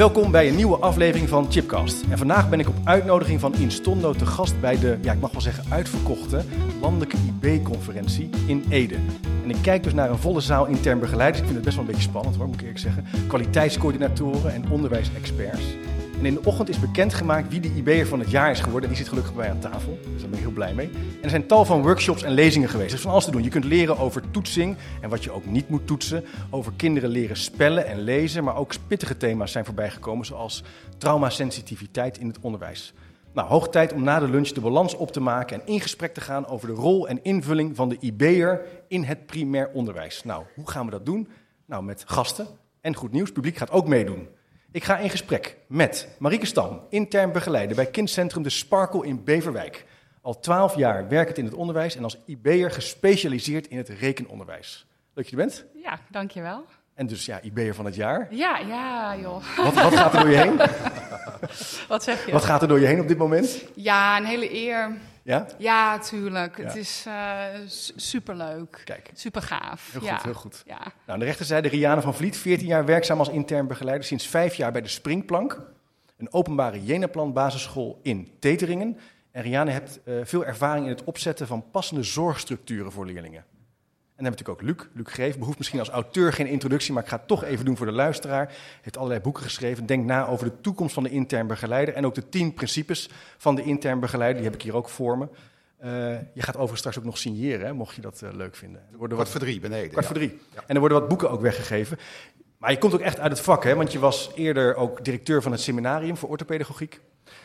Welkom bij een nieuwe aflevering van Chipcast. En vandaag ben ik op uitnodiging van Instondo te gast bij de, ja, ik mag wel zeggen, uitverkochte landelijke IB-conferentie in Ede. En ik kijk dus naar een volle zaal intern begeleiders. Ik vind het best wel een beetje spannend hoor, moet ik eerlijk zeggen. Kwaliteitscoördinatoren en onderwijsexperts. In de ochtend is bekendgemaakt wie de IB'er van het jaar is geworden. En die zit gelukkig bij aan tafel, dus daar ben ik heel blij mee. En er zijn tal van workshops en lezingen geweest. Er is van alles te doen. Je kunt leren over toetsing en wat je ook niet moet toetsen. Over kinderen leren spellen en lezen. Maar ook pittige thema's zijn voorbijgekomen, zoals traumasensitiviteit in het onderwijs. Nou, hoog tijd om na de lunch de balans op te maken en in gesprek te gaan over de rol en invulling van de IB'er in het primair onderwijs. Nou, hoe gaan we dat doen? Nou, met gasten en goed nieuws. Het publiek gaat ook meedoen. Ik ga in gesprek met Marieke Stam, intern begeleider bij kindcentrum De Sparkle in Beverwijk. Al twaalf jaar werkend in het onderwijs en als IB'er gespecialiseerd in het rekenonderwijs. Leuk dat je er bent. Ja, dankjewel. En dus ja, IB'er van het jaar. Ja, ja, joh. Wat, wat gaat er door je heen? Wat zeg je? Wat gaat er door je heen op dit moment? Ja, een hele eer. Ja? Ja, tuurlijk. Ja. Het is eh, superleuk. Kijk, Super gaaf. heel goed, ja. heel goed. Ja. Nou, aan de rechterzijde Riane van Vliet, 14 jaar werkzaam als intern begeleider, sinds vijf jaar bij de Springplank, een openbare Jenaplan basisschool in Teteringen. En Riane heeft eh, veel ervaring in het opzetten van passende zorgstructuren voor leerlingen. En dan hebben we natuurlijk ook Luc. Luc Greef behoeft misschien als auteur geen introductie, maar ik ga het toch even doen voor de luisteraar. Heeft allerlei boeken geschreven. Denk na over de toekomst van de intern begeleider en ook de tien principes van de intern begeleider. Die heb ik hier ook voor me. Eh, je gaat overigens straks ook nog signeren, hè, mocht je dat eh, leuk vinden. Er worden Kwart voor drie beneden. Kwart ja. voor drie. En er worden wat boeken ook weggegeven. Maar je komt ook echt uit het vak, hè? want je was eerder ook directeur van het seminarium voor orthopedagogiek.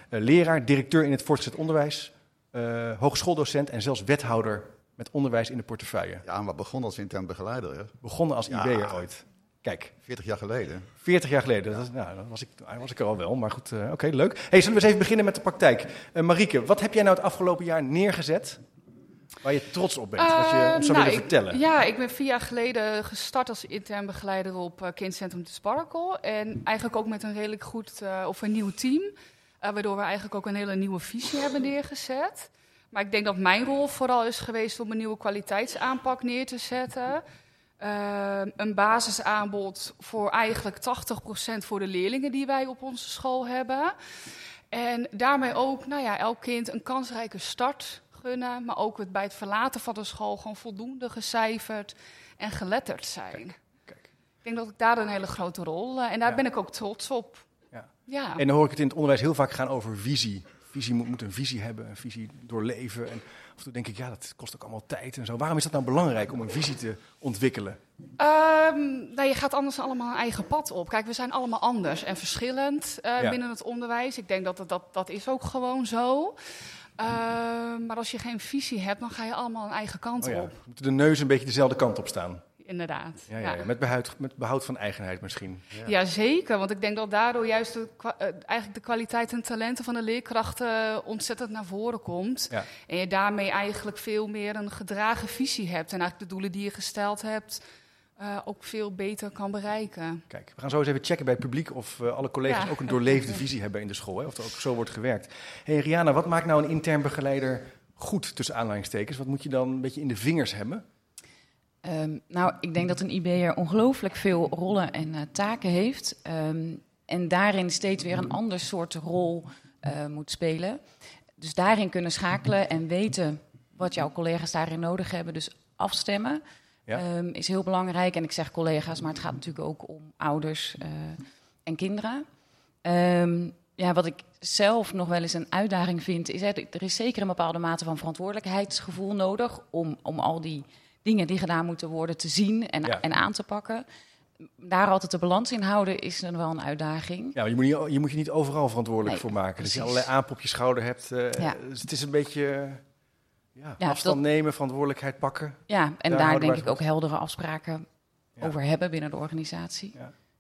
eh, leraar, directeur in het voortgezet onderwijs. eh, hogeschooldocent en zelfs wethouder met onderwijs in de portefeuille. Ja, maar begon als intern begeleider, hè? Begonnen als Ja. IB'er ooit. Kijk, 40 jaar geleden. 40 jaar geleden. Dat, is- nou, dat was, ik, was ik er al wel, maar goed. eh, Oké, leuk. Hey, zullen we eens even beginnen met de praktijk? Eh, Marieke, wat heb jij nou het afgelopen jaar neergezet waar je trots op bent? wat je Eh, ons zou nou, willen ik- vertellen? Ja, ik ben vier jaar geleden gestart als intern begeleider op eh, kindcentrum De Sparkle. En eigenlijk ook met een redelijk goed, eh, of een nieuw team. waardoor we eigenlijk ook een hele nieuwe visie hebben neergezet. Maar ik denk dat mijn rol vooral is geweest om een nieuwe kwaliteitsaanpak neer te zetten. Eh, een basisaanbod voor eigenlijk 80% voor de leerlingen die wij op onze school hebben. En daarmee ook, nou ja, elk kind een kansrijke start gunnen. Maar ook het bij het verlaten van de school gewoon voldoende gecijferd en geletterd zijn. Kijk. Ik denk dat ik daar een hele grote rol. eh, en daar Ja. ben ik ook trots op. Ja. Ja. En dan hoor ik het in het onderwijs heel vaak gaan over visie. Visie moet, moet een visie hebben, een visie doorleven. En af en toe denk ik, ja, dat kost ook allemaal tijd en zo. Waarom is dat nou belangrijk om een visie te ontwikkelen? Ehm, nou, je gaat anders allemaal een eigen pad op. Kijk, we zijn allemaal anders en verschillend eh, Ja. binnen het onderwijs. Ik denk dat dat, dat dat is ook gewoon zo. Ehm, maar als je geen visie hebt, dan ga je allemaal een eigen kant Oh ja, op. moeten de neus een beetje dezelfde kant op staan. Inderdaad. Ja, ja, ja. Met, behoud, met behoud van eigenheid misschien. Ja, zeker. Want ik denk dat daardoor juist de, eh, eigenlijk de kwaliteit en talenten van de leerkrachten ontzettend naar voren komt. En je daarmee eigenlijk veel meer een gedragen visie hebt. En eigenlijk de doelen die je gesteld hebt eh, ook veel beter kan bereiken. Kijk, we gaan zo eens even checken bij het publiek of eh, alle collega's ook een doorleefde visie hebben in de school. Hè, of er ook zo wordt gewerkt. hey, Riana, wat maakt nou een intern begeleider goed tussen aanhalingstekens? Wat moet je dan een beetje in de vingers hebben? Ehm, nou, ik denk dat een IB'er ongelooflijk veel rollen en eh, taken heeft. ehm, en daarin steeds weer een ander soort rol eh, moet spelen. Dus daarin kunnen schakelen en weten wat jouw collega's daarin nodig hebben. Dus afstemmen Ja. ehm, is heel belangrijk. En ik zeg collega's, maar het gaat natuurlijk ook om ouders eh, en kinderen. Ja, wat ik zelf nog wel eens een uitdaging vind, is hè, er is zeker een bepaalde mate van verantwoordelijkheidsgevoel nodig om, om al die dingen die gedaan moeten worden te zien en, Ja. en aan te pakken. Daar altijd de balans in houden is dan wel een uitdaging. Ja, je moet, niet, je moet je niet overal verantwoordelijk Nee, voor maken. Dat je allerlei aanp op je schouder hebt. eh, Ja. Dus het is een beetje eh, ja, afstand dat- nemen, verantwoordelijkheid pakken. Ja, en Daar denk ik ook heldere afspraken over hebben binnen de organisatie.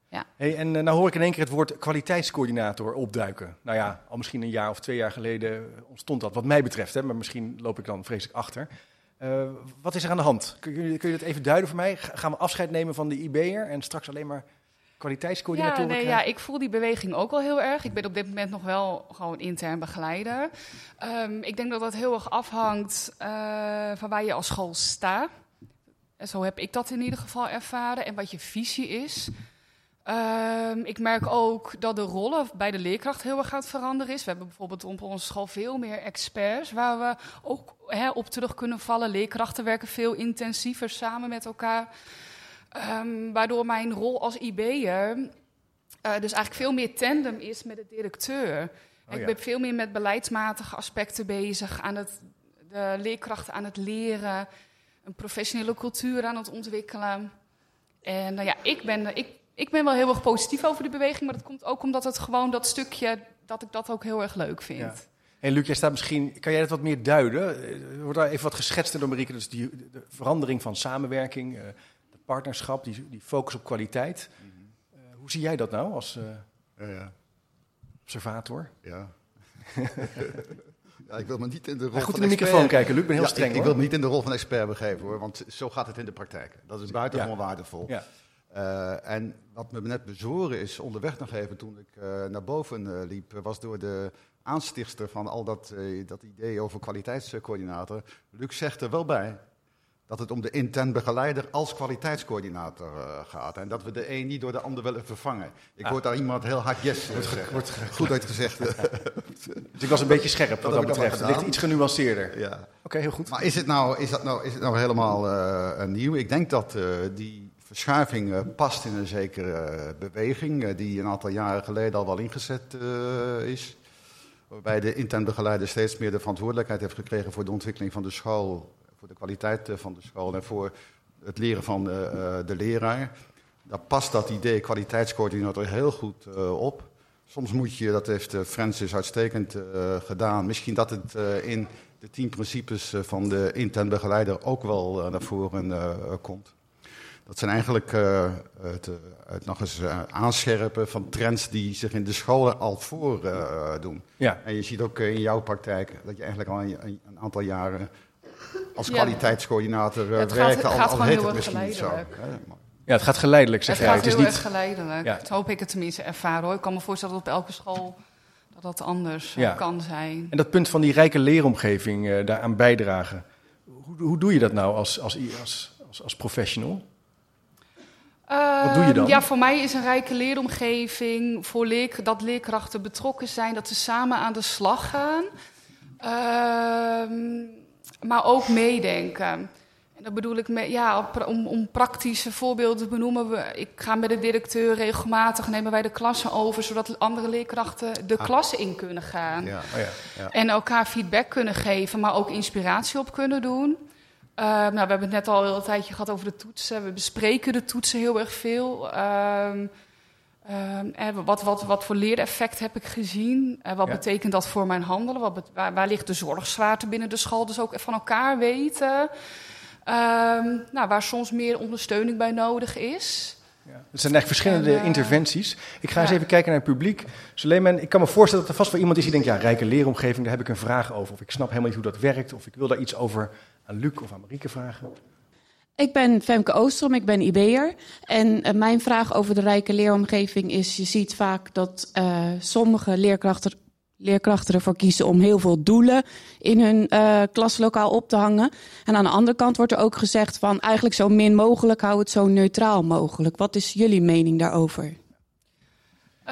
Ja. Hey, en uh, nou hoor ik in één keer het woord kwaliteitscoördinator opduiken. Nou ja, al misschien een jaar of twee jaar geleden ontstond dat, wat mij betreft. Hè, maar misschien loop ik dan vreselijk achter. Uh, wat is er aan de hand? Kun je, kun je dat even duiden voor mij? Gaan we afscheid nemen van de IB'er en straks alleen maar kwaliteitscoördinatoren ja, nee, ja, ik voel die beweging ook wel heel erg. Ik ben op dit moment nog wel gewoon intern begeleider. Um, ik denk dat dat heel erg afhangt uh, van waar je als school staat. En zo heb ik dat in ieder geval ervaren. En wat je visie is. Um, ik merk ook dat de rollen bij de leerkracht heel erg aan het veranderen is. We hebben bijvoorbeeld op onze school veel meer experts waar we ook op terug kunnen vallen. Leerkrachten werken veel intensiever samen met elkaar. Um, waardoor mijn rol als IB'er uh, dus eigenlijk veel meer tandem is met de directeur. Oh, ik ja. ben veel meer met beleidsmatige aspecten bezig, aan het, de leerkrachten aan het leren, een professionele cultuur aan het ontwikkelen. En nou ja, ik ben, ik, ik ben wel heel erg positief over de beweging, maar dat komt ook omdat het gewoon dat stukje, dat ik dat ook heel erg leuk vind. Ja. En Luc, jij staat misschien, kan jij dat wat meer duiden? Er wordt daar even wat geschetst door Marieke, dus die de verandering van samenwerking, uh, de partnerschap, die, die focus op kwaliteit. Mm -hmm. uh, hoe zie jij dat nou als uh, ja. observator? Ja. Ja, ik wil me niet in de rol Goed van in de microfoon kijken, Luc. Ik ben heel ja, streng, ik, ik, wil me niet in de rol van expert begeven, hoor. Want zo gaat het in de praktijk. Dat is buitengewoon Ja. waardevol. Uh, en wat me net bezoren is, onderweg nog even toen ik uh, naar boven uh, liep, was door de aanstichtster van al dat, dat idee over kwaliteitscoördinator. Luc zegt er wel bij dat het om de intern begeleider als kwaliteitscoördinator gaat. En dat we de een niet door de ander willen vervangen. Ik Ah. hoor daar iemand heel hard yes zeggen. wordt Goed uitgezegd. Dus ik was een beetje scherp wat Dat betreft. Het ligt iets genuanceerder. ja. Oké, heel goed. Maar is het nou, is dat nou, is het nou helemaal nieuw? Ik denk dat die verschuiving uh, past in een zekere beweging die een aantal jaren geleden al wel ingezet is. Waarbij de intern begeleider steeds meer de verantwoordelijkheid heeft gekregen voor de ontwikkeling van de school, voor de kwaliteit van de school en voor het leren van de leraar. Daar past dat idee kwaliteitscoördinator heel goed op. Soms moet je, dat heeft Francis uitstekend gedaan, misschien dat het in de tien principes eh, van de intern begeleider ook wel naar voren komt. Dat zijn eigenlijk uh, het, het, nog eens aanscherpen van trends die zich in de scholen al voordoen. Ja. En je ziet ook in jouw praktijk dat je eigenlijk al een, een aantal jaren als Ja. kwaliteitscoördinator Het gaat- werkt. het al, gaat al gewoon heet heel het erg misschien niet zo. Ja, het gaat geleidelijk, zeg Het jij. gaat Het is heel niet... erg geleidelijk. Ja. Dat hoop ik het tenminste ervaren hoor. Ik kan me voorstellen dat op elke school dat dat anders eh, Ja. kan zijn. En dat punt van die rijke leeromgeving eh, daaraan bijdragen. Hoe, hoe doe je dat nou als, als, als, als, als professional? Wat doe je dan? Ehm, Ja, voor mij is een rijke leeromgeving voor leer, dat leerkrachten betrokken zijn, dat ze samen aan de slag gaan. Ehm, maar ook meedenken. En dat bedoel ik met, ja, om, om praktische voorbeelden te benoemen. We, ik ga met de directeur regelmatig, nemen wij de klassen over, zodat andere leerkrachten de Ah. klassen in kunnen gaan. Ja. Oh ja. Ja. En elkaar feedback kunnen geven, maar ook inspiratie op kunnen doen. Uh, nou, we hebben het net al heel een tijdje gehad over de toetsen. We bespreken de toetsen heel erg veel. Um, en wat, wat, wat voor leereffect heb ik gezien? Uh, wat Ja. betekent dat voor mijn handelen? Wat waar, waar ligt de zorgzwaarte binnen de school? Dus ook van elkaar weten. Nou, waar soms meer ondersteuning bij nodig is. Ja. Het zijn eigenlijk verschillende En, eh, interventies. Ik ga eens even kijken naar het publiek. Suleiman, ik kan me voorstellen dat er vast wel iemand is die denkt... ja, rijke leeromgeving, daar heb ik een vraag over. Of ik snap helemaal niet hoe dat werkt. Of ik wil daar iets over aan Luc of aan Marieke vragen. Ik ben Femke Oostrom, ik ben IB'er. En eh, mijn vraag over de rijke leeromgeving is... je ziet vaak dat eh, sommige leerkrachten, leerkrachten ervoor kiezen... om heel veel doelen in hun eh, klaslokaal op te hangen. En aan de andere kant wordt er ook gezegd van... eigenlijk zo min mogelijk, hou het zo neutraal mogelijk. Wat is jullie mening daarover? Um,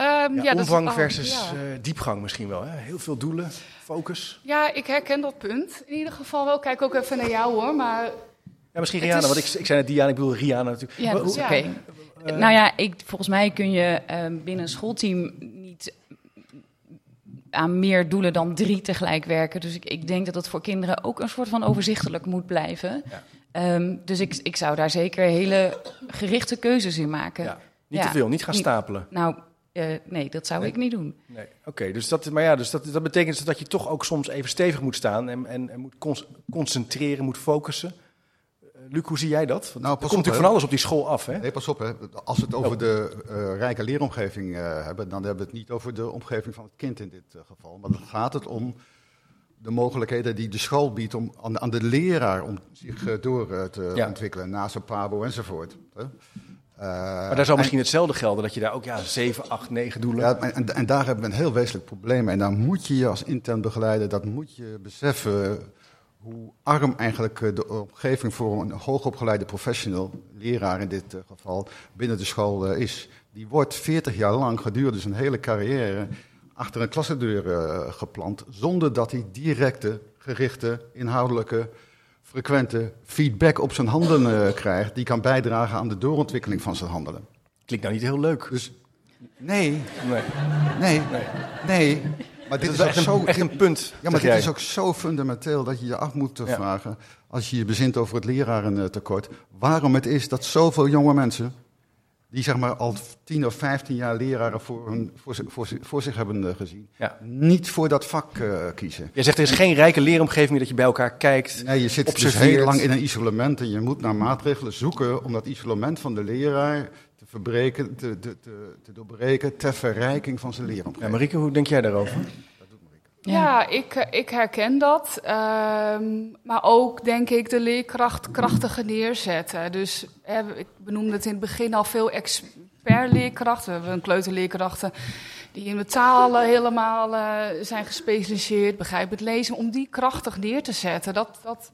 Ja, ja, dat is- omvang oh, versus ja. eh, diepgang misschien wel. Hè? Heel veel doelen, focus. Ja, ik herken dat punt. In ieder geval wel. Kijk ook even naar jou hoor. Maar Ja, misschien Het Rihanna, is- want ik, ik zei net Diana, ik bedoel Rihanna natuurlijk. Ja, dat oké. Ja. nou ja, ik, volgens mij kun je ehm, binnen een schoolteam niet aan meer doelen dan drie tegelijk werken. Dus ik, ik denk dat het voor kinderen ook een soort van overzichtelijk moet blijven. Ja. Ehm, dus ik, ik zou daar zeker hele gerichte keuzes in maken. Ja, niet Ja. te veel, niet gaan Niet- stapelen. Nou, eh, nee, dat zou Nee. ik niet doen. Nee, oké. dus dat, maar ja, dus dat, dat betekent dus dat je toch ook soms even stevig moet staan en, en, en moet concentreren, moet focussen. Eh, Luc, hoe zie jij dat? Want Nou, er pas komt op, natuurlijk van alles op die school af, hè? Nee, pas op. Hè. Als we het over Oh. de eh, rijke leeromgeving eh, hebben, dan hebben we het niet over de omgeving van het kind in dit geval. Maar dan gaat het om de mogelijkheden die de school biedt om, aan, aan de leraar om zich door te Ja. ontwikkelen, naast zijn pabo enzovoort. Hè. Eh, Maar daar zal misschien hetzelfde gelden, dat je daar ook ja, 7, 8, 9 doelen... Ja, en, en daar hebben we een heel wezenlijk probleem. En daar moet je je als intern begeleider, dat moet je beseffen hoe arm eigenlijk eh, de omgeving voor een hoogopgeleide professional, leraar in dit eh, geval, binnen de school is. Die wordt 40 jaar lang gedurende zijn hele carrière achter een klassendeur geplant, zonder dat hij directe, gerichte, inhoudelijke, frequente feedback op zijn handelen eh, krijgt, die kan bijdragen aan de doorontwikkeling van zijn handelen. Klinkt nou niet heel leuk. Dus nee, Nee. Nee, nee. Maar Dit dit is is zo. een, echt een punt, ja, maar dit jij. is ook zo fundamenteel dat je je af moet eh, Ja. vragen. Als je je bezint over het lerarentekort. Waarom het is dat zoveel jonge mensen. Die zeg maar al 10 of 15 jaar leraren voor, hun, voor, voor, zi- voor zich hebben eh, gezien. Ja. niet voor dat vak eh, kiezen. Jij zegt er is geen rijke leeromgeving meer dat je bij elkaar kijkt. Nee, je zit dus heel lang in een isolement en je moet naar maatregelen zoeken om dat isolement van de leraar te verbreken, te, te, te, te doorbreken ter verrijking van zijn Ja, leeromgeving. Marieke, hoe denk jij daarover? Ja, ik, eh, ik herken dat. Ehm, maar ook denk ik de leerkracht krachtiger neerzetten. Dus hè, ik benoemde het in het begin al veel expertleerkrachten. We hebben een kleuterleerkrachten die in de taal eh, helemaal eh, zijn gespecialiseerd, begrijpen het lezen. Om die krachtig neer te zetten, dat, dat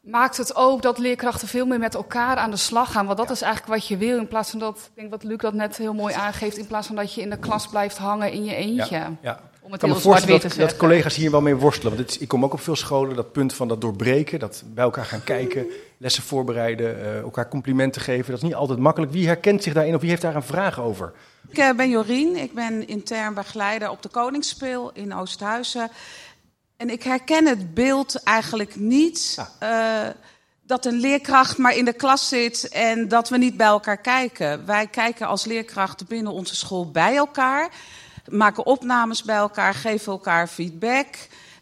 maakt het ook dat leerkrachten veel meer met elkaar aan de slag gaan. Want dat is eigenlijk wat je wil. In plaats van dat, ik denk wat Luc dat net heel mooi aangeeft, in plaats van dat je in de klas blijft hangen in je eentje. Ja, ja. Om Ik het kan me heel zwart-wit voorstellen te dat, dat collega's hier wel mee worstelen. Want is- ik kom ook op veel scholen, dat punt van dat doorbreken, dat bij elkaar gaan kijken, lessen voorbereiden, eh, elkaar complimenten geven. Dat is niet altijd makkelijk. Wie herkent zich daarin of wie heeft daar een vraag over? Ik eh, ben Jorien, ik ben intern begeleider op de Koningsspeel in Oosthuizen. En ik herken het beeld eigenlijk niet eh, dat een leerkracht maar in de klas zit en dat we niet bij elkaar kijken. Wij kijken als leerkrachten binnen onze school bij elkaar, maken opnames bij elkaar, geven elkaar feedback.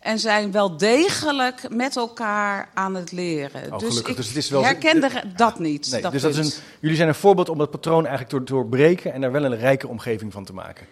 En zijn wel degelijk met elkaar aan het leren. Oh, dus ik Dus het is wel- herken de- dat niet. Nee, dat dus dat is een, jullie zijn een voorbeeld om dat patroon eigenlijk door te doorbreken en daar wel een rijke omgeving van te maken.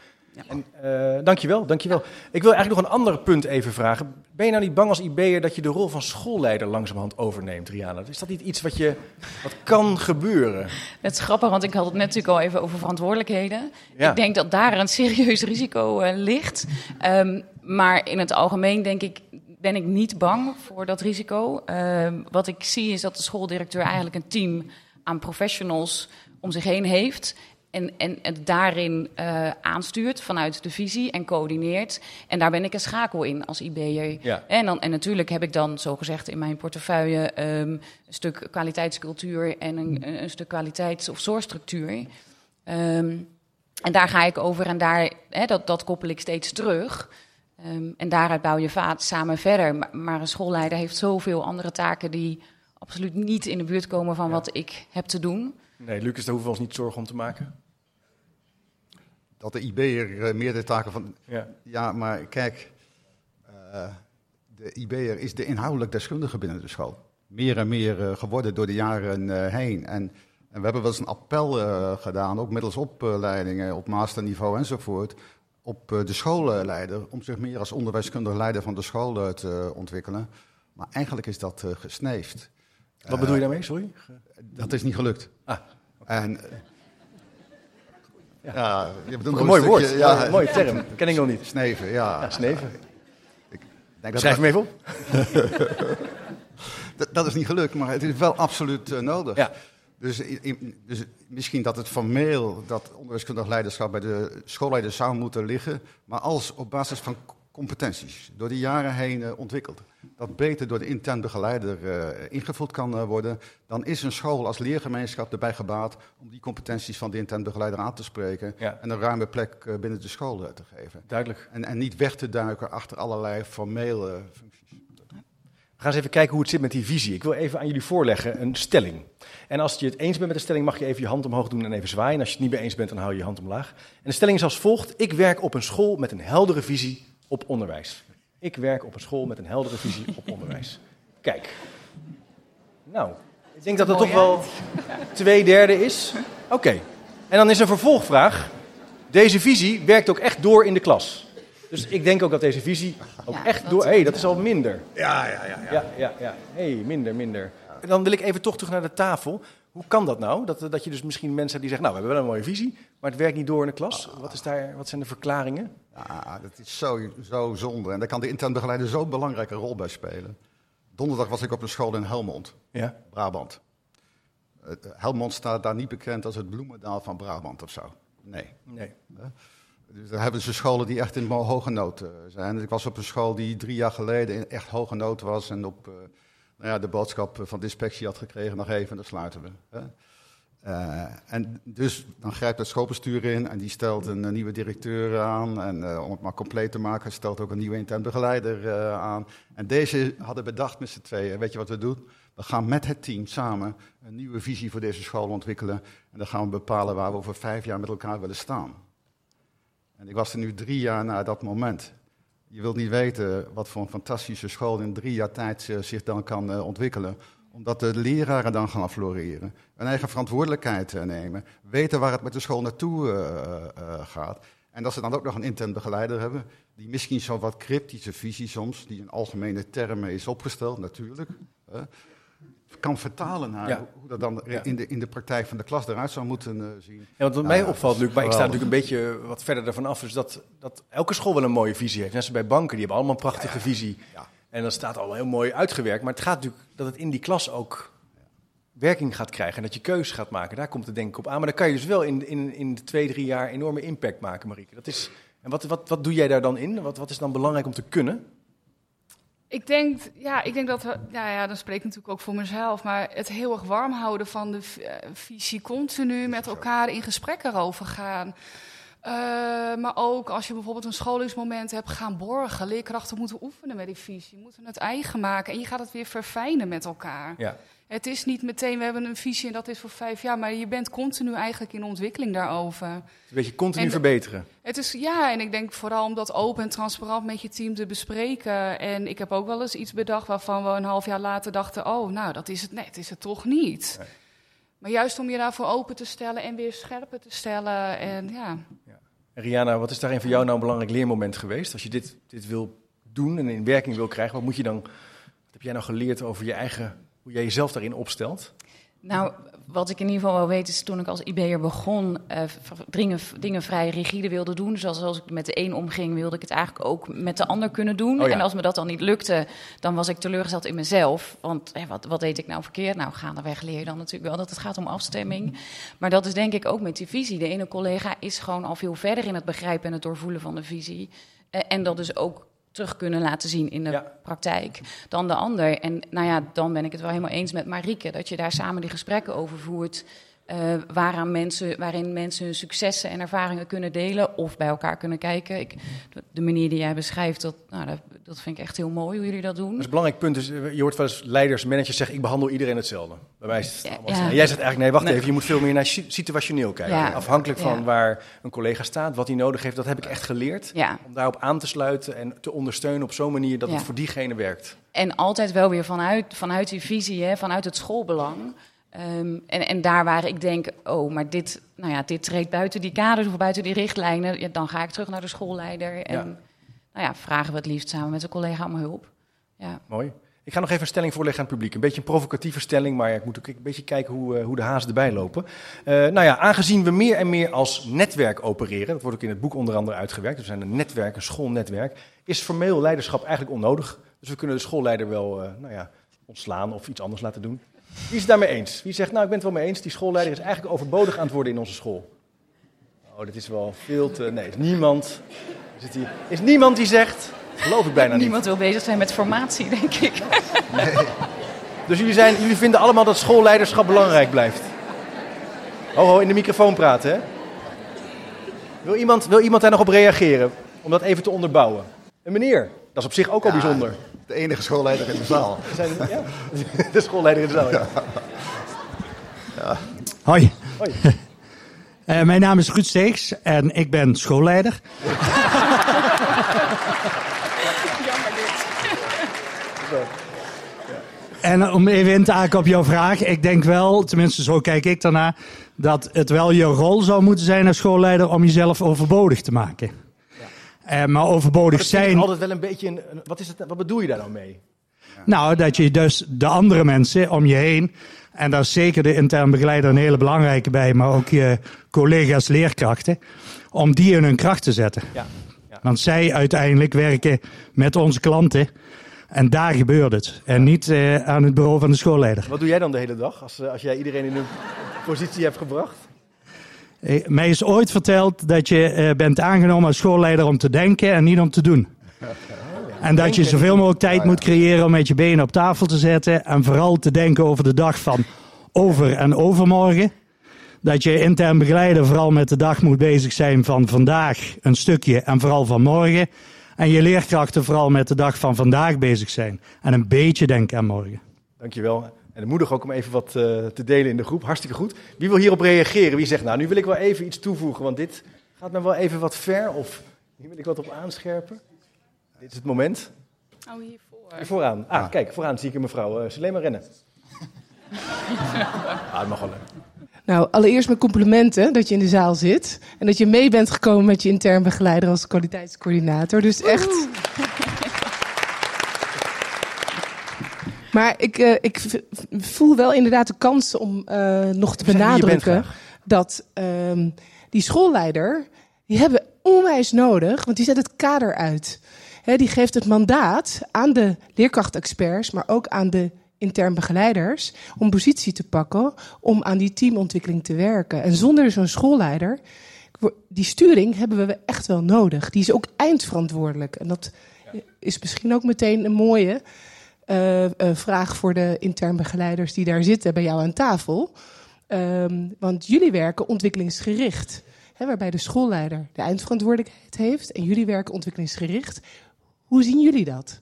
En, eh, dankjewel, dankjewel. Ik wil eigenlijk nog een ander punt even vragen. Ben je nou niet bang als IB'er dat je de rol van schoolleider langzamerhand overneemt, Rihanna? Is dat niet iets wat, je, wat kan gebeuren? Het is grappig, want ik had het net natuurlijk al even over verantwoordelijkheden. Ja. Ik denk dat daar een serieus risico eh, ligt. Ehm, maar in het algemeen denk ik, ben ik niet bang voor dat risico. Ehm, wat ik zie is dat de schooldirecteur eigenlijk een team aan professionals om zich heen heeft. En, en het daarin eh, aanstuurt vanuit de visie en coördineert. En daar ben ik een schakel in als IB'er. Ja. En, dan, en natuurlijk heb ik dan, zogezegd, in mijn portefeuille ehm, een stuk kwaliteitscultuur en een, een stuk kwaliteits- of zorgstructuur. Ehm, en daar ga ik over en daar, hè, dat, dat koppel ik steeds terug. Ehm, en daaruit bouw je vaat samen verder. Maar, maar een schoolleider heeft zoveel andere taken die absoluut niet in de buurt komen van wat ik heb te doen. Nee, Lucas, daar hoeven we ons niet zorgen om te maken. Dat de IB'er eh, meerdere taken van. Ja. Ja, maar kijk, eh, de IB'er is de inhoudelijk deskundige binnen de school. Meer en meer eh, geworden door de jaren heen. En, en we hebben wel eens een appel gedaan, ook middels opleidingen op masterniveau enzovoort, op de schoolleider, om zich meer als onderwijskundig leider van de school te ontwikkelen. Maar eigenlijk is dat gesneefd. Wat bedoel je daarmee, sorry? Dat is niet gelukt. Ah, En, eh, ja, je bedoelt Een mooi woord, ja, een mooie term. Ken ik nog niet. Sneven, ja. Ja, sneven. Ik denk dat Schrijf hem even op. Dat, dat is niet gelukt, maar het is wel absoluut eh, nodig. Ja. Dus, dus misschien dat het formeel, dat onderwijskundig leiderschap bij de schoolleider zou moeten liggen, maar als op basis van competenties, door de jaren heen eh, ontwikkeld, dat beter door de intern begeleider eh, ingevuld kan eh, worden, dan is een school als leergemeenschap erbij gebaat om die competenties van de intern begeleider aan te spreken Ja. en een ruime plek binnen de school te geven. Duidelijk. En, en niet weg te duiken achter allerlei formele functies. We gaan eens even kijken hoe het zit met die visie. Ik wil even aan jullie voorleggen een stelling. En als je het eens bent met de stelling, mag je even je hand omhoog doen en even zwaaien. En als je het niet mee eens bent, dan hou je je hand omlaag. En de stelling is als volgt. Ik werk op een school met een heldere visie op onderwijs. Ik werk op een school met een heldere visie op onderwijs. Kijk. Nou, Ik denk dat dat toch wel twee derde is. Oké. En dan is een vervolgvraag. Deze visie werkt ook echt door in de klas. Dus ik denk ook dat deze visie ook Ja, echt door... Hé, hey, dat is al minder. Ja, ja, ja. Ja, ja, ja. Hé, hey, minder, minder. Dan wil ik even toch terug naar de tafel. Hoe kan dat nou? Dat, dat je dus misschien mensen die zeggen... nou, we hebben wel een mooie visie, maar het werkt niet door in de klas. Wat, is daar, wat zijn de verklaringen? Ja, dat is zo, zo zonde. En daar kan de intern begeleider zo'n belangrijke rol bij spelen. Donderdag was ik op een school in Helmond, Ja. Brabant. Eh, Helmond staat daar niet bekend als het bloemendaal van Brabant of zo. Nee. Nee. Dus daar hebben ze scholen die echt in hoge nood eh, zijn. Dus ik was op een school die drie jaar geleden in echt hoge nood was. En op eh, nou ja, de boodschap van de inspectie had gekregen, nog even, dan sluiten we. Hè. Eh, en dus dan grijpt het schoolbestuur in en die stelt een, eh, nieuwe directeur aan. En eh, om het maar compleet te maken, stelt ook een nieuwe intern begeleider aan. En deze hadden bedacht met z'n tweeën, weet je wat we doen? We gaan met het team samen een nieuwe visie voor deze school ontwikkelen. En dan gaan we bepalen waar we over vijf jaar met elkaar willen staan. En ik was er nu drie jaar na dat moment. Je wilt niet weten wat voor een fantastische school in drie jaar tijd eh, zich dan kan eh, ontwikkelen. Omdat de leraren dan gaan floreren. Hun eigen verantwoordelijkheid eh, nemen. Weten waar het met de school naartoe gaat. En dat ze dan ook nog een intern begeleider hebben. Die misschien zo'n wat cryptische visie soms, die in algemene termen is opgesteld, natuurlijk. Kan vertalen naar Ja. hoe dat dan in, de, in de praktijk van de klas eruit zou moeten eh, zien. Ja, want wat mij opvalt, Luc, maar ik sta natuurlijk een beetje wat verder ervan af, is dat, dat elke school wel een mooie visie heeft. Net zoals bij banken, die hebben allemaal een prachtige visie. Ja. En dat staat al heel mooi uitgewerkt. Maar het gaat natuurlijk dat het in die klas ook werking gaat krijgen en dat je keuzes gaat maken. Daar komt het denk ik op aan. Maar dan kan je dus wel in, in, in de twee, drie jaar enorme impact maken, Marieke. Dat is, en wat, wat, wat doe jij daar dan in? Wat, wat is dan belangrijk om te kunnen? Ik denk, ja, ik denk dat we, ja, ja, dan spreek ik natuurlijk ook voor mezelf, maar het heel erg warm houden van de eh, visie, continu met elkaar in gesprek erover gaan. Eh, maar ook als je bijvoorbeeld een scholingsmoment hebt, gaan borgen. Leerkrachten moeten oefenen met die visie, moeten het eigen maken en je gaat het weer verfijnen met elkaar. Ja. Het is niet meteen, we hebben een visie en dat is voor vijf jaar, maar je bent continu eigenlijk in ontwikkeling daarover. Een beetje continu En- verbeteren. Het is ja, en ik denk vooral om dat open en transparant met je team te bespreken. En ik heb ook wel eens iets bedacht waarvan we een half jaar later dachten: oh, nou, dat is het. Nee, het is het toch niet. Nee. Maar juist om je daarvoor open te stellen en weer scherper te stellen. En ja, En Rihanna, wat is daarin voor jou nou een belangrijk leermoment geweest? Als je dit, dit wil doen en in werking wil krijgen, wat moet je dan, wat heb jij nou geleerd over je eigen, hoe jij jezelf daarin opstelt? Nou, wat ik in ieder geval wel weet is toen ik als IB'er begon, v- dingen, dingen vrij rigide wilde doen. Zoals als ik met de een omging, wilde ik het eigenlijk ook met de ander kunnen doen. Oh ja. En als me dat dan niet lukte, dan was ik teleurgesteld in mezelf. Want wat, wat deed ik nou verkeerd? Nou, gaandeweg leer je dan natuurlijk wel dat het gaat om afstemming. Maar dat is denk ik ook met die visie. De ene collega is gewoon al veel verder in het begrijpen en het doorvoelen van de visie. Eh, en dat dus ook terug kunnen laten zien in de Ja. praktijk dan de ander. En nou ja, dan ben ik het wel helemaal eens met Marieke... dat je daar samen die gesprekken over voert... eh, waaraan mensen, waarin mensen hun successen en ervaringen kunnen delen... of bij elkaar kunnen kijken. Ik, de manier die jij beschrijft, dat, nou, dat, dat vind ik echt heel mooi hoe jullie dat doen. Dat is een belangrijk punt. Dus eh, je hoort wel eens leiders, managers zeggen: ik behandel iedereen hetzelfde. Bij mij is het Ja, ja. jij zegt eigenlijk: nee, wacht Nee. even, je moet veel meer naar si- situationeel kijken. Ja. Afhankelijk van waar een collega staat, wat hij nodig heeft, dat heb ik echt geleerd. Om daarop aan te sluiten en te ondersteunen op zo'n manier dat het voor diegene werkt. en altijd wel weer vanuit, vanuit die visie, hè, vanuit het schoolbelang. Ehm, en, en daar waar ik denk, oh, maar dit, nou ja, dit treedt buiten die kaders of buiten die richtlijnen, ja, dan ga ik terug naar de schoolleider. En Ja. nou ja, vragen we het liefst samen met een collega om hulp. Ja. Mooi. Ik ga nog even een stelling voorleggen aan het publiek. Een beetje een provocatieve stelling, maar ik moet ook een beetje kijken hoe, eh, hoe de hazen erbij lopen. Eh, nou ja, aangezien we meer en meer als netwerk opereren, dat wordt ook in het boek onder andere uitgewerkt, we zijn een netwerk, een schoolnetwerk, is formeel leiderschap eigenlijk onnodig. Dus we kunnen de schoolleider wel eh, nou ja, ontslaan of iets anders laten doen. Wie is het daarmee eens? Wie zegt, nou ik ben het wel mee eens, die schoolleider is eigenlijk overbodig aan het worden in onze school? Oh, dat is wel veel te... Nee, is niemand... Is, hier, is niemand die zegt... Geloof ik bijna niet. Niemand wil bezig zijn met formatie, denk ik. Dus jullie, zijn, jullie vinden allemaal dat schoolleiderschap belangrijk blijft? Ho, ho, in de microfoon praten, hè? Wil iemand, wil iemand daar nog op reageren? Om dat even te onderbouwen. Een meneer, dat is op zich ook al Ja, bijzonder. De enige schoolleider in de zaal. Zijn, ja, de schoolleider in de zaal, ja. Hoi, Hoi. Eh, mijn naam is Ruud en ik ben schoolleider. En om even in te haken op jouw vraag. Ik denk wel, tenminste zo kijk ik daarna, dat het wel je rol zou moeten zijn als schoolleider om jezelf overbodig te maken. Eh, maar overbodig ik zijn, altijd wel een beetje een, wat, is het, wat bedoel je daar nou mee? nou dat je dus de andere mensen om je heen, en daar is zeker de intern begeleider een hele belangrijke bij, maar ook je collega's leerkrachten, om die in hun kracht te zetten. Ja. ja. Want zij uiteindelijk werken met onze klanten en daar gebeurt het. En niet eh, aan het bureau van de schoolleider. Wat doe jij dan de hele dag als, eh, als jij iedereen in een positie hebt gebracht? Eh, Mij is ooit verteld dat je eh, bent aangenomen als schoolleider om te denken en niet om te doen. En dat je zoveel mogelijk tijd moet creëren om met je benen op tafel te zetten. En vooral te denken over de dag van over en overmorgen. Dat je intern begeleider vooral met de dag moet bezig zijn van vandaag een stukje en vooral van morgen. En je leerkrachten vooral met de dag van vandaag bezig zijn. En een beetje denken aan morgen. Dankjewel. En de moedig ook om even wat eh, te delen in de groep. Hartstikke goed. Wie wil hierop reageren? Wie zegt, nou, nu wil ik wel even iets toevoegen, want dit gaat me wel even wat ver. Of hier wil ik wat op aanscherpen. Dit is het moment. Oh, hiervoor. Hier vooraan. Ah, kijk, vooraan zie ik een mevrouw. Uh, alleen maar rennen. ah, dat mag wel. Nou, allereerst mijn complimenten dat je in de zaal zit. En dat je mee bent gekomen met je intern begeleider als kwaliteitscoördinator. Dus echt. Maar ik, eh, ik voel wel inderdaad de kans om eh, nog te bent benadrukken dat ehm, die schoolleider, die hebben onwijs nodig, want die zet het kader uit. Hè, die geeft het mandaat aan de leerkrachtexperts, maar ook aan de intern begeleiders, om positie te pakken, om aan die teamontwikkeling te werken. En zonder zo'n schoolleider, die sturing hebben we echt wel nodig. Die is ook eindverantwoordelijk. En dat is misschien ook meteen een mooie eh, eh, vraag voor de intern begeleiders die daar zitten bij jou aan tafel. Ehm, want jullie werken ontwikkelingsgericht. Hè, waarbij de schoolleider de eindverantwoordelijkheid heeft en jullie werken ontwikkelingsgericht. Hoe zien jullie dat?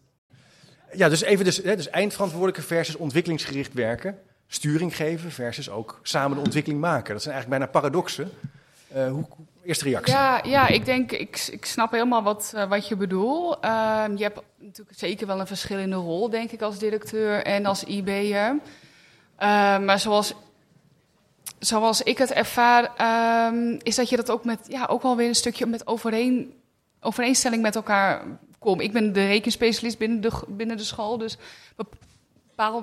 Ja, dus even dus, hè, dus eindverantwoordelijke versus ontwikkelingsgericht werken. Sturing geven versus ook samen de ontwikkeling maken. Dat zijn eigenlijk bijna paradoxen. Eh, hoe, eerste reactie. Ja, ja ik denk, ik, ik snap helemaal wat, uh, wat je bedoelt. Uh, je hebt natuurlijk zeker wel een verschillende rol, denk ik, als directeur en als IB'er. Uh, maar zoals, zoals ik het ervaar, um, is dat je dat ook met, ja, ook wel weer een stukje met overeen, overeenstelling met elkaar komt. Ik ben de rekenspecialist binnen de, binnen de school, dus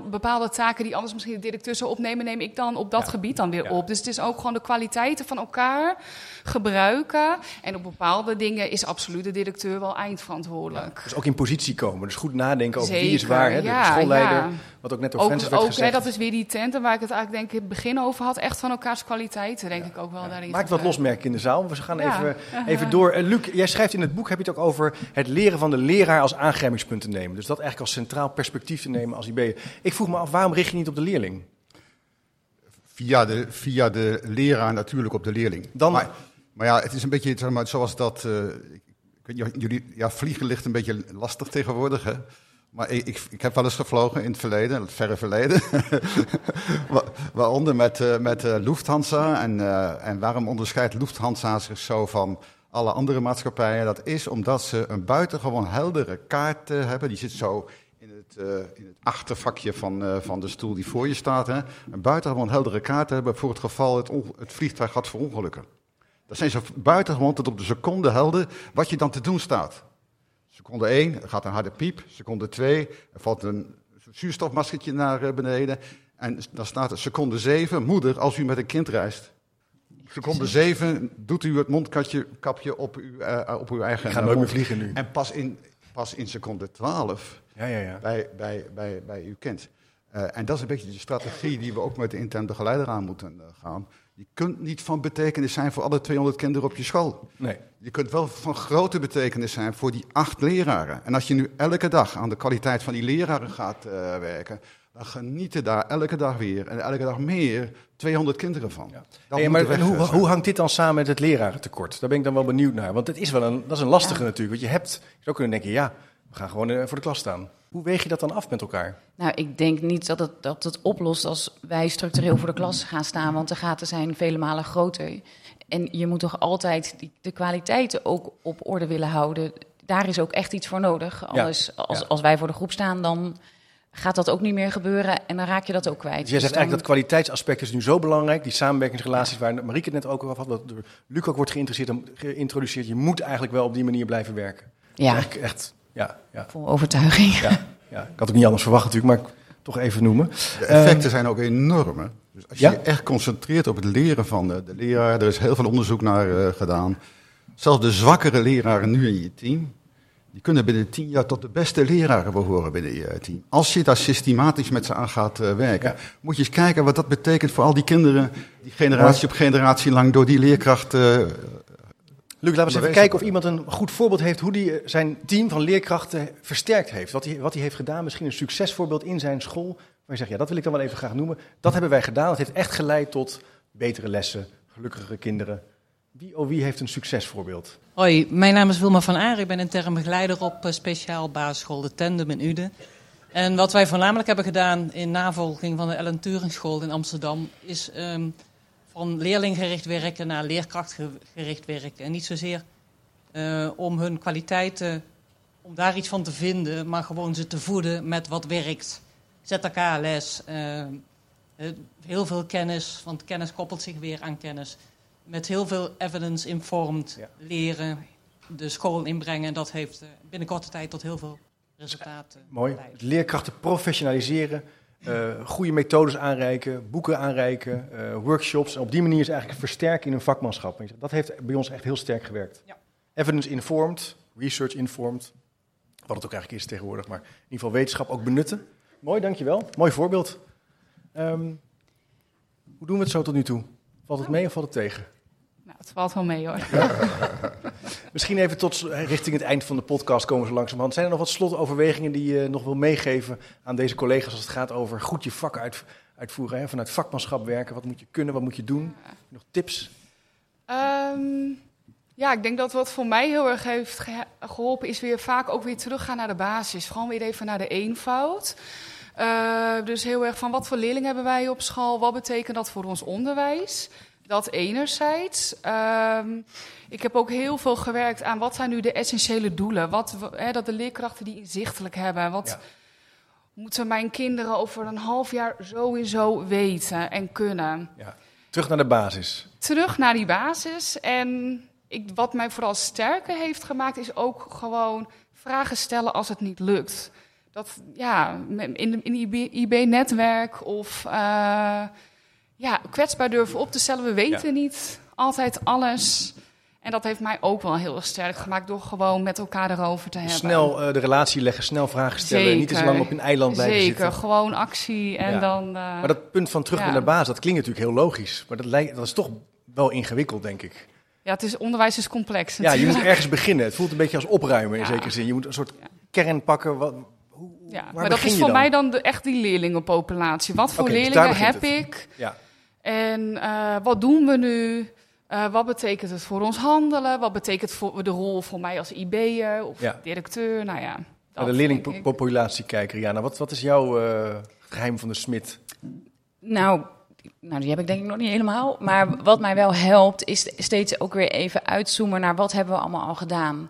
bepaalde, taken die anders misschien de directeur zou opnemen, neem ik dan op dat ja. gebied dan weer ja. op. Dus het is ook gewoon de kwaliteiten van elkaar gebruiken. En op bepaalde dingen is absoluut de directeur wel eindverantwoordelijk. Ja, dus ook in positie komen. Dus goed nadenken over Zeker, wie is waar. Hè? De schoolleider, wat ook net door ook, werd ook, gezegd. Hè, dat is weer die tenten waar ik het eigenlijk denk ik het begin over had. Echt van elkaars kwaliteiten, denk ik ook wel daarin. Maak wat losmerken in de zaal. We gaan even, even door. Uh, Luc, jij schrijft in het boek, heb je het ook over het leren van de leraar als aangrijpingspunt te nemen. Dus dat eigenlijk als centraal perspectief te nemen als IB. Ik vroeg me af, waarom richt je niet op de leerling? Via de, via de leraar natuurlijk op de leerling. Dan- maar, maar ja, het is een beetje zeg maar, zoals dat. eh, ik weet niet, jullie, ja, vliegen ligt een beetje lastig tegenwoordig. Hè? Maar ik, ik, ik heb wel eens gevlogen in het verleden, het verre verleden. Wa- Waaronder met, eh, met eh, Lufthansa. En, en waarom onderscheidt Lufthansa zich zo van alle andere maatschappijen? Dat is omdat ze een buitengewoon heldere kaart hebben. Die zit zo het, eh, in het achtervakje van, eh, van de stoel die voor je staat. Hè? Een buitengewoon heldere kaart hebben voor het geval het, het vliegtuig gaat verongelukken. Dat zijn zo buitengewoon tot op de seconde helder wat je dan te doen staat. Seconde 1, er gaat een harde piep. Seconde 2, er valt een zuurstofmaskertje naar eh, beneden. En dan staat er seconde 7, moeder, als u met een kind reist. Seconde 7 doet u het mondkapje kapje op, uw, op uw eigen Ik ga nooit meer mond. vliegen nu. En pas in, pas in seconde 12 Ja, ja, ja. bij, bij, bij, bij uw kind. Eh, en dat is een beetje de strategie die we ook met de intern begeleider aan moeten eh, gaan. Je kunt niet van betekenis zijn voor alle 200 kinderen op je school. Nee. Je kunt wel van grote betekenis zijn voor die acht leraren. En als je nu elke dag aan de kwaliteit van die leraren gaat eh, werken, dan genieten daar elke dag weer en elke dag meer 200 kinderen van. Hey, moet maar en hoe, hoe hangt dit dan samen met het lerarentekort? Daar ben ik dan wel benieuwd naar. Want het is wel een, dat is een lastige natuurlijk. Want je hebt, je zou kunnen denken, ja, we gaan gewoon eh, voor de klas staan. Hoe weeg je dat dan af met elkaar? Nou, ik denk niet dat het, dat het oplost als wij structureel voor de klas gaan staan, want de gaten zijn vele malen groter. En je moet toch altijd die, de kwaliteiten ook op orde willen houden. Daar is ook echt iets voor nodig. Anders, als, ja. als wij voor de groep staan, dan gaat dat ook niet meer gebeuren en dan raak je dat ook kwijt. Dus jij zegt dan- eigenlijk dat kwaliteitsaspect is nu zo belangrijk, die samenwerkingsrelaties waar Marieke het net ook over had, wat door Luc ook wordt geïnteresseerd, geïntroduceerd. Je moet eigenlijk wel op die manier blijven werken. Ja, Echt, echt ja, ja, vol overtuiging. ja, ja. Ik had ook niet anders verwacht natuurlijk, maar ik toch even noemen. De effecten zijn ook enorm. Hè? Dus als je Ja? je echt concentreert op het leren van de, de leraar, er is heel veel onderzoek naar eh, gedaan. Zelfs de zwakkere leraren nu in je team, die kunnen binnen tien jaar tot de beste leraren behoren binnen je team. Als je daar systematisch met ze aan gaat eh, werken, Ja. moet je eens kijken wat dat betekent voor al die kinderen die generatie op generatie lang door die leerkracht. Eh, Luc, laten we eens even kijken of iemand een goed voorbeeld heeft hoe hij zijn team van leerkrachten versterkt heeft. Wat hij, wat hij heeft gedaan, misschien een succesvoorbeeld in zijn school. Waar je zegt, ja, dat wil ik dan wel even graag noemen. Dat hebben wij gedaan. Het heeft echt geleid tot betere lessen, gelukkigere kinderen. Wie, oh, wie heeft een succesvoorbeeld? Hoi, mijn naam is Wilma van Aar. Ik ben intern begeleider op eh, speciaal basisschool De Tandem in Uden. En wat wij voornamelijk hebben gedaan in navolging van de Ellen Turing School in Amsterdam... is ehm, van leerlinggericht werken naar leerkrachtgericht werken. En niet zozeer eh, om hun kwaliteiten, om daar iets van te vinden... maar gewoon ze te voeden met wat werkt. ZK-les, eh, eh, heel veel kennis, want kennis koppelt zich weer aan kennis met heel veel evidence-informed Ja. leren de school inbrengen. En dat heeft binnen korte tijd tot heel veel resultaten Mooi. Leerkrachten professionaliseren, goede methodes aanreiken, boeken aanreiken, eh, workshops. En op die manier is eigenlijk versterken in hun vakmanschap. En Dat heeft bij ons echt heel sterk gewerkt. Ja. Evidence-informed, research-informed. Wat het ook eigenlijk is tegenwoordig, maar in ieder geval wetenschap ook benutten. Mooi, dankjewel. Mooi voorbeeld. Ehm, hoe doen we het zo tot nu toe? Valt het mee of valt het tegen? Nou, het valt wel mee hoor. Misschien even tot richting het eind van de podcast komen we langzamerhand. Zijn er nog wat slotoverwegingen die je nog wil meegeven aan deze collega's als het gaat over goed je vak uit, uitvoeren? Hè? Vanuit vakmanschap werken, wat moet je kunnen, wat moet je doen? Nog tips? Ehm, ja, ik denk dat wat voor mij heel erg heeft geholpen is weer vaak ook weer teruggaan naar de basis. Gewoon weer even naar de eenvoud. Eh, dus heel erg van wat voor leerlingen hebben wij op school? Wat betekent dat voor ons onderwijs? Dat enerzijds. Ehm, ik heb ook heel veel gewerkt aan wat zijn nu de essentiële doelen. Wat, dat de leerkrachten die inzichtelijk hebben. Wat Ja. moeten mijn kinderen over een half jaar sowieso weten en kunnen? Terug naar de basis. terug naar die basis. En ik, wat mij vooral sterker heeft gemaakt, is ook gewoon vragen stellen als het niet lukt. Dat ja, in, in IB-netwerk of eh, ja, kwetsbaar durven op te stellen. We weten niet altijd alles. En dat heeft mij ook wel heel erg sterk gemaakt door gewoon met elkaar erover te hebben. Snel eh, de relatie leggen, snel vragen stellen. Zeker. Niet te lang op een eiland blijven Zeker, zitten. gewoon actie en Ja. dan. eh, Maar dat punt van terug Ja. naar de basis, dat klinkt natuurlijk heel logisch. Maar dat, lijkt, dat is toch wel ingewikkeld, denk ik. ja, het is onderwijs is complex. Ja, je moet ergens beginnen. Het voelt een beetje als opruimen in zekere zin. Je moet een soort kern pakken. Wat, hoe, Ja, maar dat is voor dan? mij dan de, echt die leerlingenpopulatie. Wat voor dus leerlingen heb ik? Ja. En eh, wat doen we nu? Eh, wat betekent het voor ons handelen? Wat betekent voor de rol voor mij als IB'er of Ja. directeur? Nou ja, Naar de leerlingpopulatie kijken, Rihanna. Wat, wat is jouw eh, geheim van de smid? Nou, nou, die heb ik denk ik nog niet helemaal. Maar wat mij wel helpt, is steeds ook weer even uitzoomen naar wat hebben we allemaal al gedaan.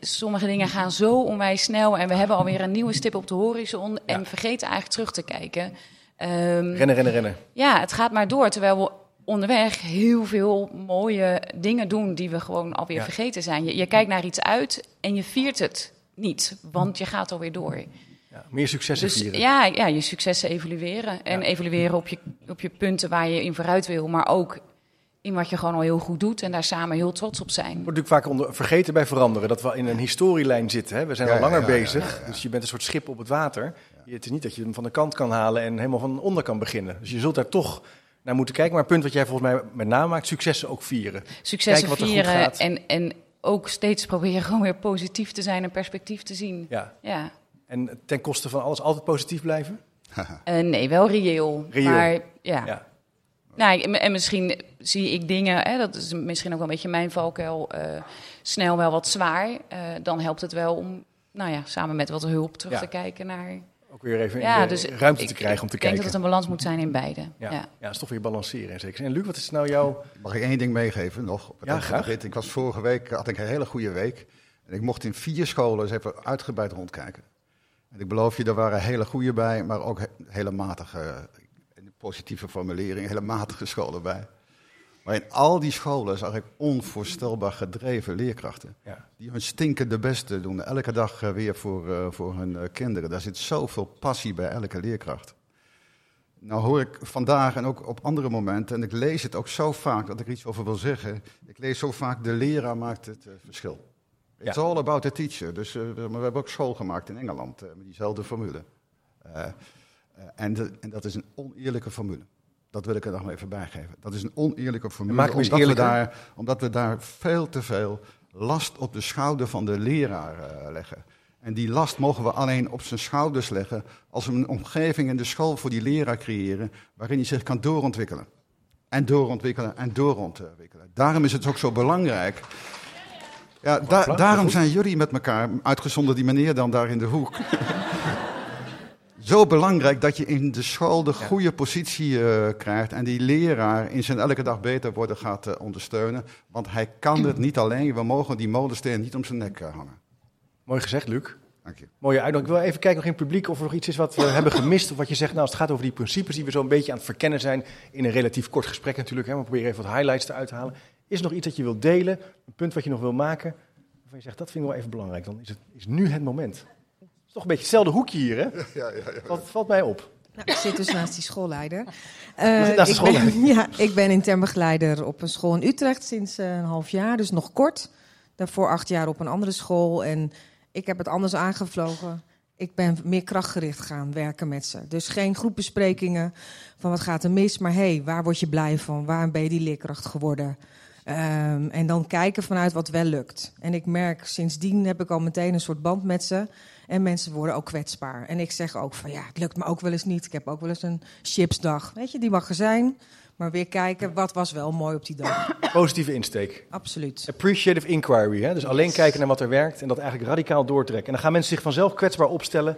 Sommige dingen gaan zo onwijs snel en we hebben alweer een nieuwe stip op de horizon en Ja. vergeten eigenlijk terug te kijken. Ehm, Rennen, rennen, rennen. ja, het gaat maar door, terwijl we onderweg heel veel mooie dingen doen die we gewoon alweer Ja. vergeten zijn. Je, je kijkt naar iets uit en je viert het niet, want je gaat alweer door. Ja, meer successen Dus vieren. ja, ja, je successen evalueren. En Ja. evalueren op je, op je punten waar je in vooruit wil, maar ook in wat je gewoon al heel goed doet en daar samen heel trots op zijn. wordt natuurlijk vaak onder, vergeten bij veranderen dat we in een historielijn zitten. Hè? We zijn Ja, al langer ja, ja, bezig, dus je bent een soort schip op het water. Je- Het is niet dat je hem van de kant kan halen en helemaal van onder kan beginnen. Dus je zult daar toch naar moeten kijken. Maar het punt wat jij volgens mij met name maakt, successen ook vieren. Successen Kijken wat er goed vieren gaat. en, en ook steeds proberen gewoon weer positief te zijn en perspectief te zien. Ja. Ja. En ten koste van alles altijd positief blijven? Eh, nee, wel reëel. Reëel. Maar ja. Ja. Nou, en- en misschien zie ik dingen, hè, dat is misschien ook wel een beetje mijn valkuil, eh, snel wel wat zwaar. Eh, dan helpt het wel om, nou ja, samen met wat hulp terug Ja. te kijken naar. Weer even Ja, in de dus ruimte ik- te krijgen om te Ik denk kijken. dat het een balans moet zijn in beide. ja. Ja. Ja. dat is toch weer balanceren zin. En Luc, wat is nou jouw... Mag ik één ding meegeven nog? Op het Ja, graag. rit? Ik was vorige week, had ik een hele goede week. En ik mocht in vier scholen eens even uitgebreid rondkijken. En ik beloof je, er waren hele goede bij, maar ook he- hele matige, de positieve formulering, hele matige scholen bij. Maar in al die scholen zag ik onvoorstelbaar gedreven leerkrachten. Ja. Die hun stinkende beste doen, elke dag eh, weer voor, eh, voor hun eh, kinderen. Daar zit zoveel passie bij elke leerkracht. Nou hoor ik vandaag en ook op andere momenten, en ik lees het ook zo vaak dat ik er iets over wil zeggen. Ik lees zo vaak, de leraar maakt het verschil. It's Ja. all about the teacher. Dus, maar we hebben ook school gemaakt in Engeland met diezelfde formule. En, de- en dat is een oneerlijke formule. Dat wil ik er nog even bijgeven. Dat is een oneerlijke formule. maak omdat, we daar, omdat we daar veel te veel last op de schouder van de leraar eh, leggen. En die last mogen we alleen op zijn schouders leggen als we een omgeving in de school voor die leraar creëren waarin hij zich kan doorontwikkelen. En doorontwikkelen en doorontwikkelen. Daarom is het ook zo belangrijk. Ja, da- daarom zijn jullie met elkaar, uitgezonderd die meneer dan daar in de hoek. Zo belangrijk dat je in de school de goede positie eh, krijgt en die leraar in zijn elke dag beter worden gaat eh, ondersteunen. Want hij kan het niet alleen, we mogen die molensteen niet om zijn nek eh, hangen. Mooi gezegd, Luc. Dank je. Mooie uitnodiging. Ik wil even kijken nog in het publiek of er nog iets is wat we hebben gemist. Of wat je zegt, nou, als het gaat over die principes die we zo'n beetje aan het verkennen zijn. In een relatief kort gesprek natuurlijk. Hè. We proberen even wat highlights eruit te halen. Is er nog iets dat je wilt delen? Een punt wat je nog wil maken? Waarvan je zegt, dat vind ik wel even belangrijk. Dan is het is nu het moment. Het is toch een beetje hetzelfde hoekje hier, hè? Valt, valt mij op. Nou, ik zit dus naast die schoolleider. zit naast de ik schoolleider. Ben, ja, ik ben intern begeleider op een school in Utrecht sinds eh, een half jaar, dus nog kort. Daarvoor acht jaar op een andere school. En ik heb het anders aangevlogen. Ik ben meer krachtgericht gaan werken met ze. Dus geen groepbesprekingen van wat gaat er mis, maar hé, hey, waar word je blij van? Waar ben je die leerkracht geworden? Ehm, en dan kijken vanuit wat wel lukt. En ik merk, sindsdien heb ik al meteen een soort band met ze. En mensen worden ook kwetsbaar. En ik zeg ook van ja, het lukt me ook wel eens niet. Ik heb ook wel eens een chipsdag. Weet je, die mag er zijn. Maar weer kijken, wat was wel mooi op die dag. Positieve insteek. Absoluut. Appreciative inquiry. Hè? Dus alleen kijken naar wat er werkt en dat eigenlijk radicaal doortrekken. En dan gaan mensen zich vanzelf kwetsbaar opstellen.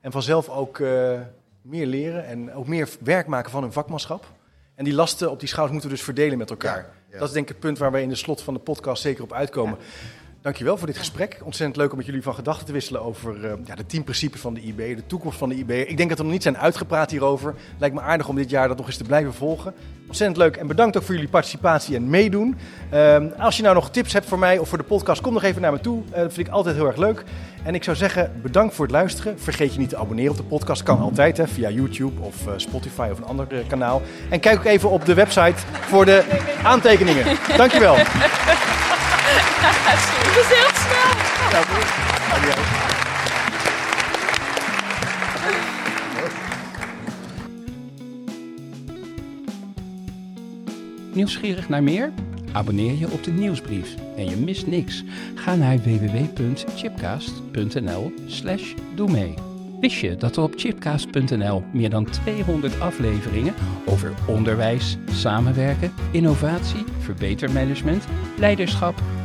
En vanzelf ook eh, meer leren en ook meer werk maken van hun vakmanschap. En die lasten op die schouders moeten we dus verdelen met elkaar. Ja, ja. Dat is denk ik het punt waar we in de slot van de podcast zeker op uitkomen. Dankjewel voor dit gesprek. Ontzettend leuk om met jullie van gedachten te wisselen over eh, ja, de tien principes van de IB, de toekomst van de IB. Ik denk dat we nog niet zijn uitgepraat hierover. Lijkt me aardig om dit jaar dat nog eens te blijven volgen. Ontzettend leuk en bedankt ook voor jullie participatie en meedoen. Ehm, als je nou nog tips hebt voor mij of voor de podcast, kom nog even naar me toe. Eh, dat vind ik altijd heel erg leuk. En ik zou zeggen, bedankt voor het luisteren. Vergeet je niet te abonneren op de podcast. Kan altijd hè, via YouTube of eh, Spotify of een ander eh, kanaal. En kijk ook even op de website voor de aantekeningen. Dankjewel. Is heel snel. Nieuwsgierig naar meer? Abonneer je op de nieuwsbrief en je mist niks. Ga naar www.chipcast.nl slash doe mee. Wist je dat er op chipcast.nl meer dan 200 afleveringen over onderwijs, samenwerken, innovatie, verbetermanagement, leiderschap,